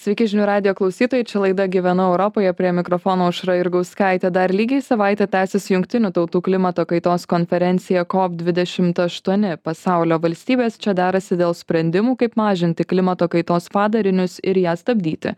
Sveiki žinių radio klausytojai, čia laida Gyvenu Europoje, prie mikrofono užra ir gauskaitė. Dar lygiai savaitę tęsis Junktinių tautų klimato kaitos konferencija COP28. Pasaulio valstybės čia derasi dėl sprendimų, kaip mažinti klimato kaitos padarinius ir ją stabdyti.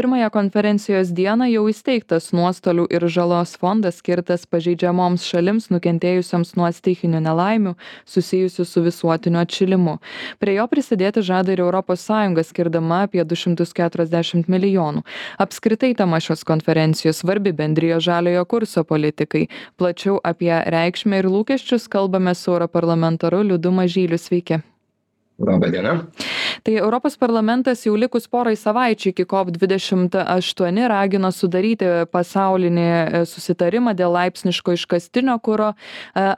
Pirmąją konferencijos dieną jau įsteigtas nuostolių ir žalos fondas skirtas pažeidžiamoms šalims nukentėjusiams nuo stichinių nelaimių susijusių su visuotiniu atšilimu. Prie jo prisidėti žada ir ES skirdama apie 240 penkiasdešimt milijonų. Apskritai tema šios konferencijos svarbi bendrijos žaliojo kurso politikai. Plačiau apie reikšmę ir lūkesčius kalbamės su europarlamentaru liudu mažyliu. Sveiki. Labą dieną. Tai Europos parlamentas jau likus porai savaičių iki COP28 ragino sudaryti pasaulinį e, susitarimą dėl laipsniško iškastinio kūro e,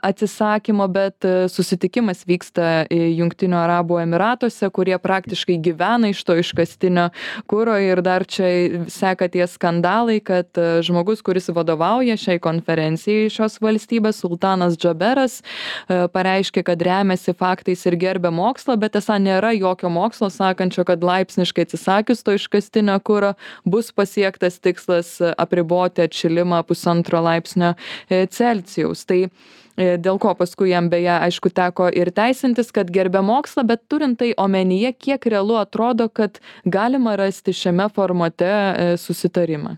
atsisakymo, bet e, susitikimas vyksta Junktinių Arabų Emiratuose, kurie praktiškai gyvena iš to iškastinio kūro ir dar čia seka tie skandalai, kad žmogus, kuris vadovauja šiai konferencijai šios valstybės, Sultanas Džaberas, pareiškė, kad remiasi faktais ir gerbė mokslą, bet esą nėra jokio mokslo sakančio kad laipsniškai atsisakius to iškastinio kuro bus pasiektas tikslas apriboti atšilimą pusantro laipsnio e, celsijaus. Tai e, dėl ko paskui jam beje aišku teko ir teisintis kad gerbia mokslą bet turint tai omenyje kiek realu atrodo kad galima rasti šiame formate e, susitarimą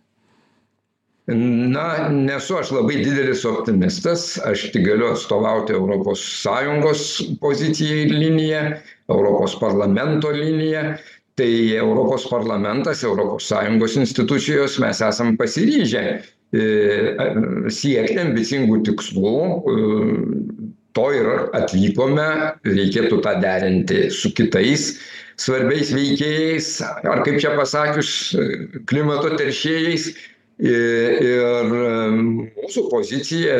Na, nesu aš labai didelis optimistas, aš tik galiu atstovauti ES poziciją ir liniją, Europos parlamento liniją. Tai Europos parlamentas, ES institucijos mes esam pasiryžę e, siekti ambicingų tikslų, e, to ir atvykome, reikėtų tą derinti su kitais svarbiais veikėjais, ar kaip čia pasakius, klimato teršėjais Ir mūsų pozicija,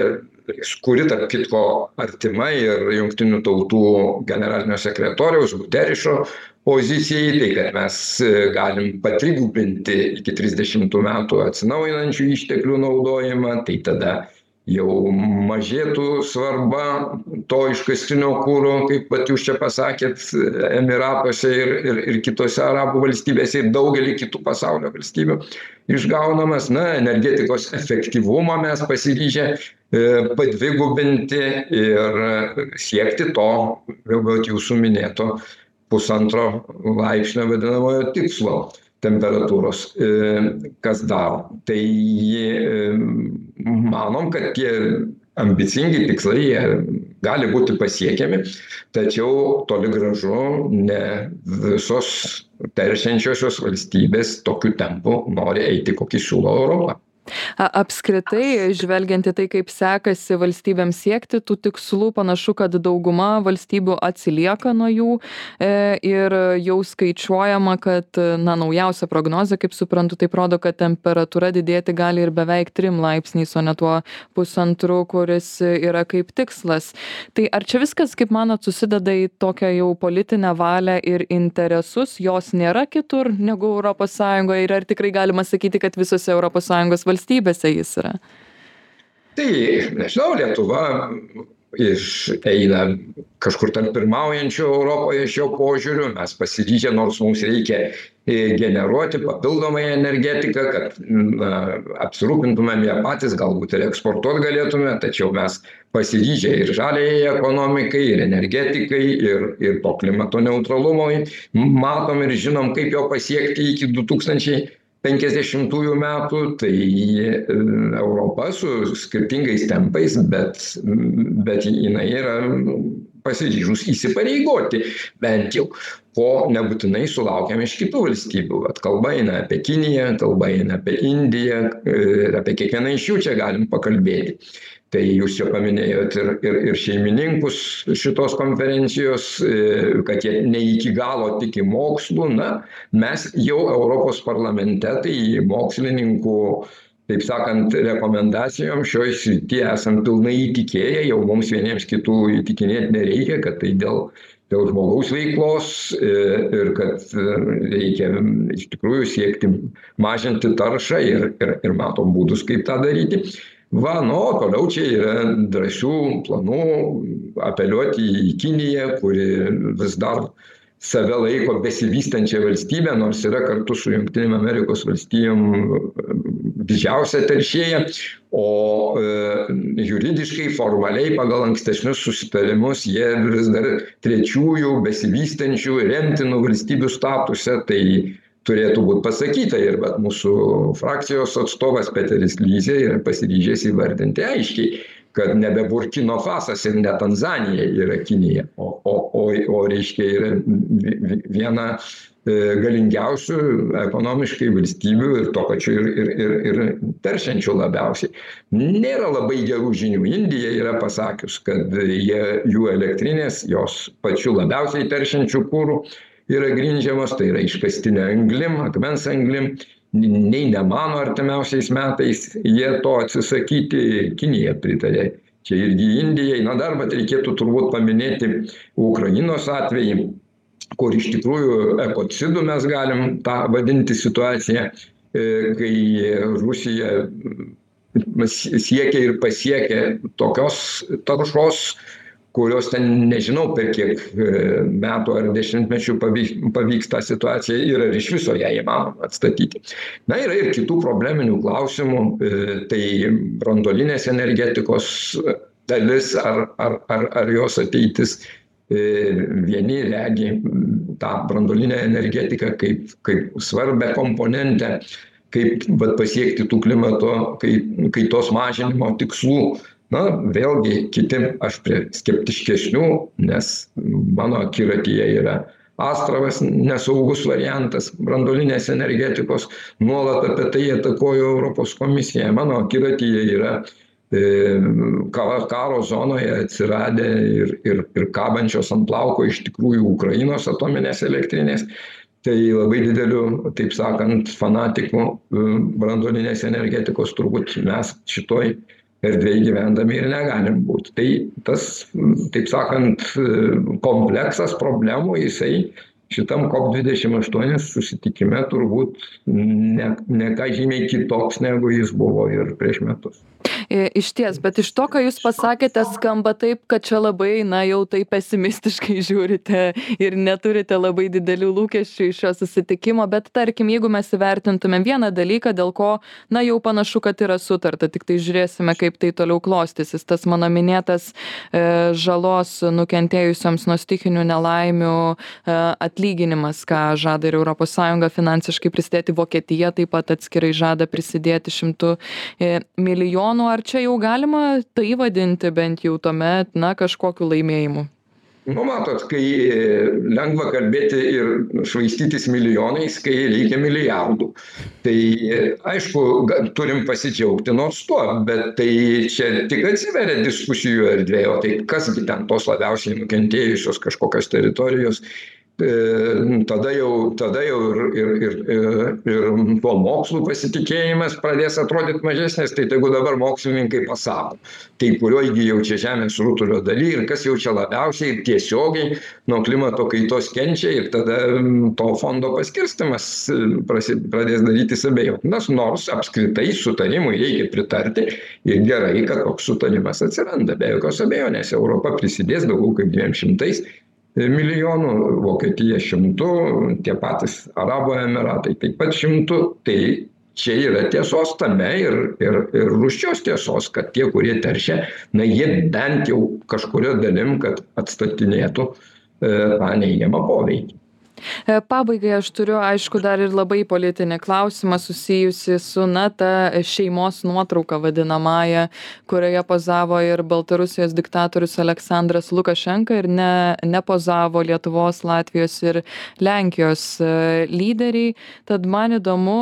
kuri tarp kitko artima ir jungtinių tautų generalinio sekretoriaus Guterišo pozicijai, tai kad mes galim patrigubinti iki 30 metų atsinaujinančių išteklių naudojimą, tai tada jau mažėtų svarba to iškastinio kuro kaip vat jūs čia pasakėt emyratuose ir ir ir kitose arabų valstybėse ir daugely kitų pasaulio valstybių išgaunamas na energetikos efektyvumą mes pasiryžę e, padvigubinti ir siekti to jau vat jūsų minėto pusantro laipsnio vadinamojo tikslo temperatūros e, kas daro. Tai e, manom kad tie ambicingi tikslai jie gali būti pasiekiami tačiau toli gražu ne visos teršiančiosios valstybės tokiu tempu nori eiti kokį siūlo europa apskritai žvelgiant į tai kaip sekasi valstybėms siekti tų tikslų panašu kad dauguma valstybių atsilieka nuo jų e, ir jau skaičiuojama kad na naujausia prognozė kaip suprantu taip rodo kad temperatūra didėti gali ir beveik trim laipsniais o ne tuo pusantru kuris yra kaip tikslas. Tai ar čia viskas kaip manot susideda į tokią jau politinę valią ir interesus? Jos nėra kitur negu europos sąjungoje ir ar tikrai galima sakyti kad visose europos sąjungos valstybėse jis yra? Tai, nežinau, Lietuva iš eina kažkur tarp pirmaujančių Europoje šio požiūriu, mes pasiryžę, nors mums reikia e, generuoti papildomai energetiką, kad na, apsirūpintumėm ją patys, galbūt ir eksportuoti galėtume, tačiau mes pasiryžę ir žaliai ekonomikai, ir energetikai, ir, ir to klimato neutralumui, matom ir žinom, kaip jo pasiekti iki 2000 penkiasdešimtųjų metų tai e, europa su skirtingais tempais bet bet jinai yra pasiryžus įsipareigoti bent jau ko nebūtinai sulaukiam iš kitų valstybių. Vat kalba eina apie kiniją kalba eina apie indiją ir apie kiekvieną iš jų čia galim pakalbėti tai jūs čia paminėjot ir ir ir šeimininkus šitos konferencijos e, kad jie ne iki galo tiki mokslu. Na mes jau europos parlamente tai mokslininkų taip sakant rekomendacijom šioj srity esam pilnai įtikėję jau mums vieniems kitų įtikinėt nereikia kad tai dėl dėl žmogaus veiklos e, ir kad e, reikia iš tikrųjų siekti mažinti taršą ir ir ir matom būdus kaip tą daryti va nu o toliau čia yra drąsių planų apeliuoti į kiniją kuri vis dar save laiko besivystančia valstybe nors yra kartu su jungtinėm amerikos valstijom didžiausia teršėja. O juridiškai formaliai pagal ankstesnius susitarimus jie vis dar trečiųjų besivystančių remtinų valstybių statuse tai turėtų būt pasakyta ir vat mūsų frakcijos atstovas peteris lyzė yra pasiryžęs įvardinti aiškiai kad nebe burkino fasas ir ne tanzanija yra kinija o o o o reiškia yra viena galingiausių ekonomiškai valstybių ir tuo pačiu ir ir ir ir teršiančių labiausiai. Nėra labai gerų žinių. Indija yra pasakius kad jie jų elektrinės jos pačiu labiausiai teršiančiu kuru yra grindžiamos tai yra iškastine anglim akmens anglim nei nemano artimiausiais metais jie to atsisakyti kinija pritarė. Čia irgi indijai na dar vat reikėtų turbūt paminėti ukrainos atvejį kur iš tikrųjų ekocidu mes galim tą vadinti situaciją kai rusija siekia ir pasiekia tokios taršos kurios ten nežinau per kiek metų ar dešimtmečių pavyks pavyks tą situaciją ir ar iš viso ją įmanoma atstatyti. Na yra ir kitų probleminių klausimų tai branduolinės energetikos dalis ar ar ar ar jos ateitis vieni regi tą branduolinę energetiką kaip kaip svarbią komponentę kaip vat pasiekti tų klimato kai kaitos mažinimo tikslų na vėlgi kiti aš prie skeptiškesnių nes mano akiratyje yra astravas nesaugus variantas branduolinės energetikos nuolat apie tai atakuoja europos komisija. Mano akiratyje yra karo zonoje atsiradę ir ir ir kabančios ant plauko iš tikrųjų ukrainos atominės elektrinės. Tai labai dideliu taip sakant fanatiku branduolinės energetikos turbūt mes šitoj erdvėj gyvendami ir negalim būt. Tai tas taip sakant kompleksas problemų jisai šitam kop dvidešim aštuoni susitikime turbūt ne ne ką žymiai kitoks negu jis buvo ir prieš metus Išties, bet iš to, ką Jūs pasakėte, skamba taip, kad čia labai, na, jau taip pesimistiškai žiūrite ir neturite labai didelių lūkesčių iš šio susitikimo, bet tarkim, jeigu mes įvertintume vieną dalyką, dėl ko, na, jau panašu, kad yra sutarta, tik tai žiūrėsime, kaip tai toliau klostysis. Tas mano minėtas e, žalos nukentėjusiams nuo stikinių nelaimių e, atlyginimas, ką žada ir ES finansiškai prisidėti, Vokietija taip pat atskirai žada prisidėti šimtų e, milijonų ar čia jau galima tai vadinti bent jau tuomet na kažkokiu laimėjimu? Nu matot kai lengva kalbėti ir švaistytis milijonais kai reikia milijardų. Tai aišku turim pasidžiaugti nors tuo bet tai čia tik atsiveria diskusijų erdvė o tai kas gi ten tos labiausiai nukentėjusios kažkokios teritorijos tada jau tada jau ir ir ir ir tuo mokslu pasitikėjimas pradės atrodyt mažesnis tai tegu dabar mokslininkai pasako tai kurioj gi jau čia žemės rutulio daly ir kas jau čia labiausiai tiesiogiai nuo klimato kaitos kenčia ir tada to fondo paskirstymas prasi pradės darytis abejotinas nors apskritai sutarimui reikia pritarti ir gerai kad toks sutarimas atsiranda be jokios abejonės europa prisidės daugiau kaip dviem šimtais milijonų vokietija šimtu tie patys arabų emyratai taip pat šimtu tai čia yra tiesos tame ir ir ir rūsčios tiesos kad tie kurie teršia na jie bent jau kažkuria dalim kad atstatinėtų tą neigiamą poveikį Pabaigai aš turiu, aišku, dar ir labai politinį klausimą susijusi su, na, ta šeimos nuotrauka vadinamąją, kurioje pozavo ir Baltarusijos diktatorius Aleksandras Lukašenka ir ne, nepozavo Lietuvos, Latvijos ir Lenkijos lyderiai. Tad man įdomu,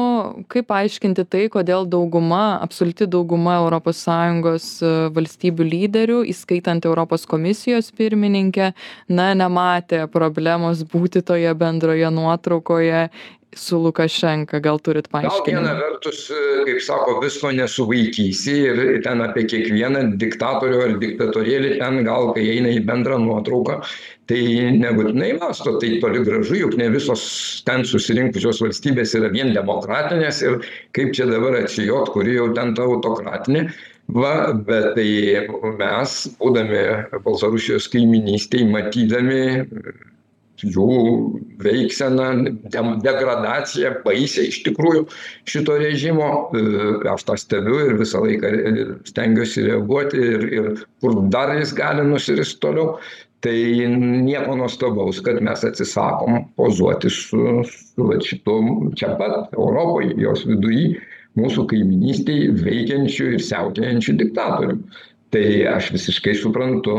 kaip aiškinti tai, kodėl dauguma, absoliuti dauguma ES valstybių lyderių, įskaitant Europos komisijos pirmininkę, na, nematė problemos būti toje bendroje nuotraukoje su Lukašenka, gal turit paaiškinimą? Gal viena vertus, kaip sako, visko nesuvaikysi ir ten apie kiekvieną diktatorių ar diktatorėlį ten gal, kai eina į bendrą nuotrauką, tai nebūtinai masto, tai toli gražu, juk ne visos ten susirinkusios valstybės yra vien demokratinės ir kaip čia dabar atsijot, kuri jau ten ta autokratinė. va bet tai mes būdami baltarusijos kaimynystėj matydami jų veikseną dem degradaciją baisią iš tikrųjų šito režimo. Aš tą stebiu ir visą laiką stengiuosi reaguoti ir ir kur dar jis gali nusirist toliau tai nieko nuostabaus kad mes atsisakom pozuoti su su šitom čia pat europoj jos vidury mūsų kaimynystėj veikiančiu ir siautėjančiu diktatorium tai aš visiškai suprantu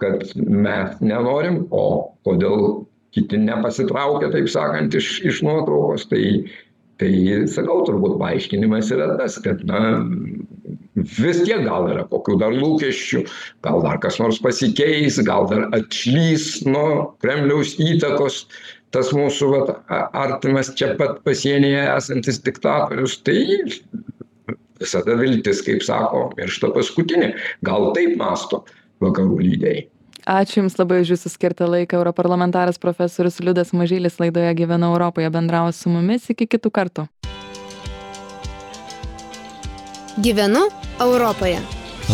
kad mes nenorim o kodėl kiti nepasitraukia taip sakant iš iš nuotraukos tai tai sakau turbūt paaiškinimas yra tas kad na vis tiek gal yra kokių dar lūkesčių gal dar kas nors pasikeis gal dar atšlys nuo kremliaus įtakos tas mūsų vat artimas čia pat pasienyje esantis diktatorius. Tai visada viltis kaip sako miršta paskutinė. Gal taip mąsto vakarų lyderiai. Ačiū jums labai už jūsų skirtą laiką. Europarlamentaras profesorius liudas mažylis laidoje gyvenu europoje bendravo su mumis. Iki kitų kartų. Gyvenu Europoje.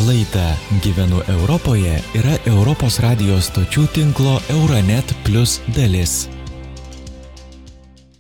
Laida Gyvenu Europoje yra Europos radijos stočių tinklo Euronet Plus dalis.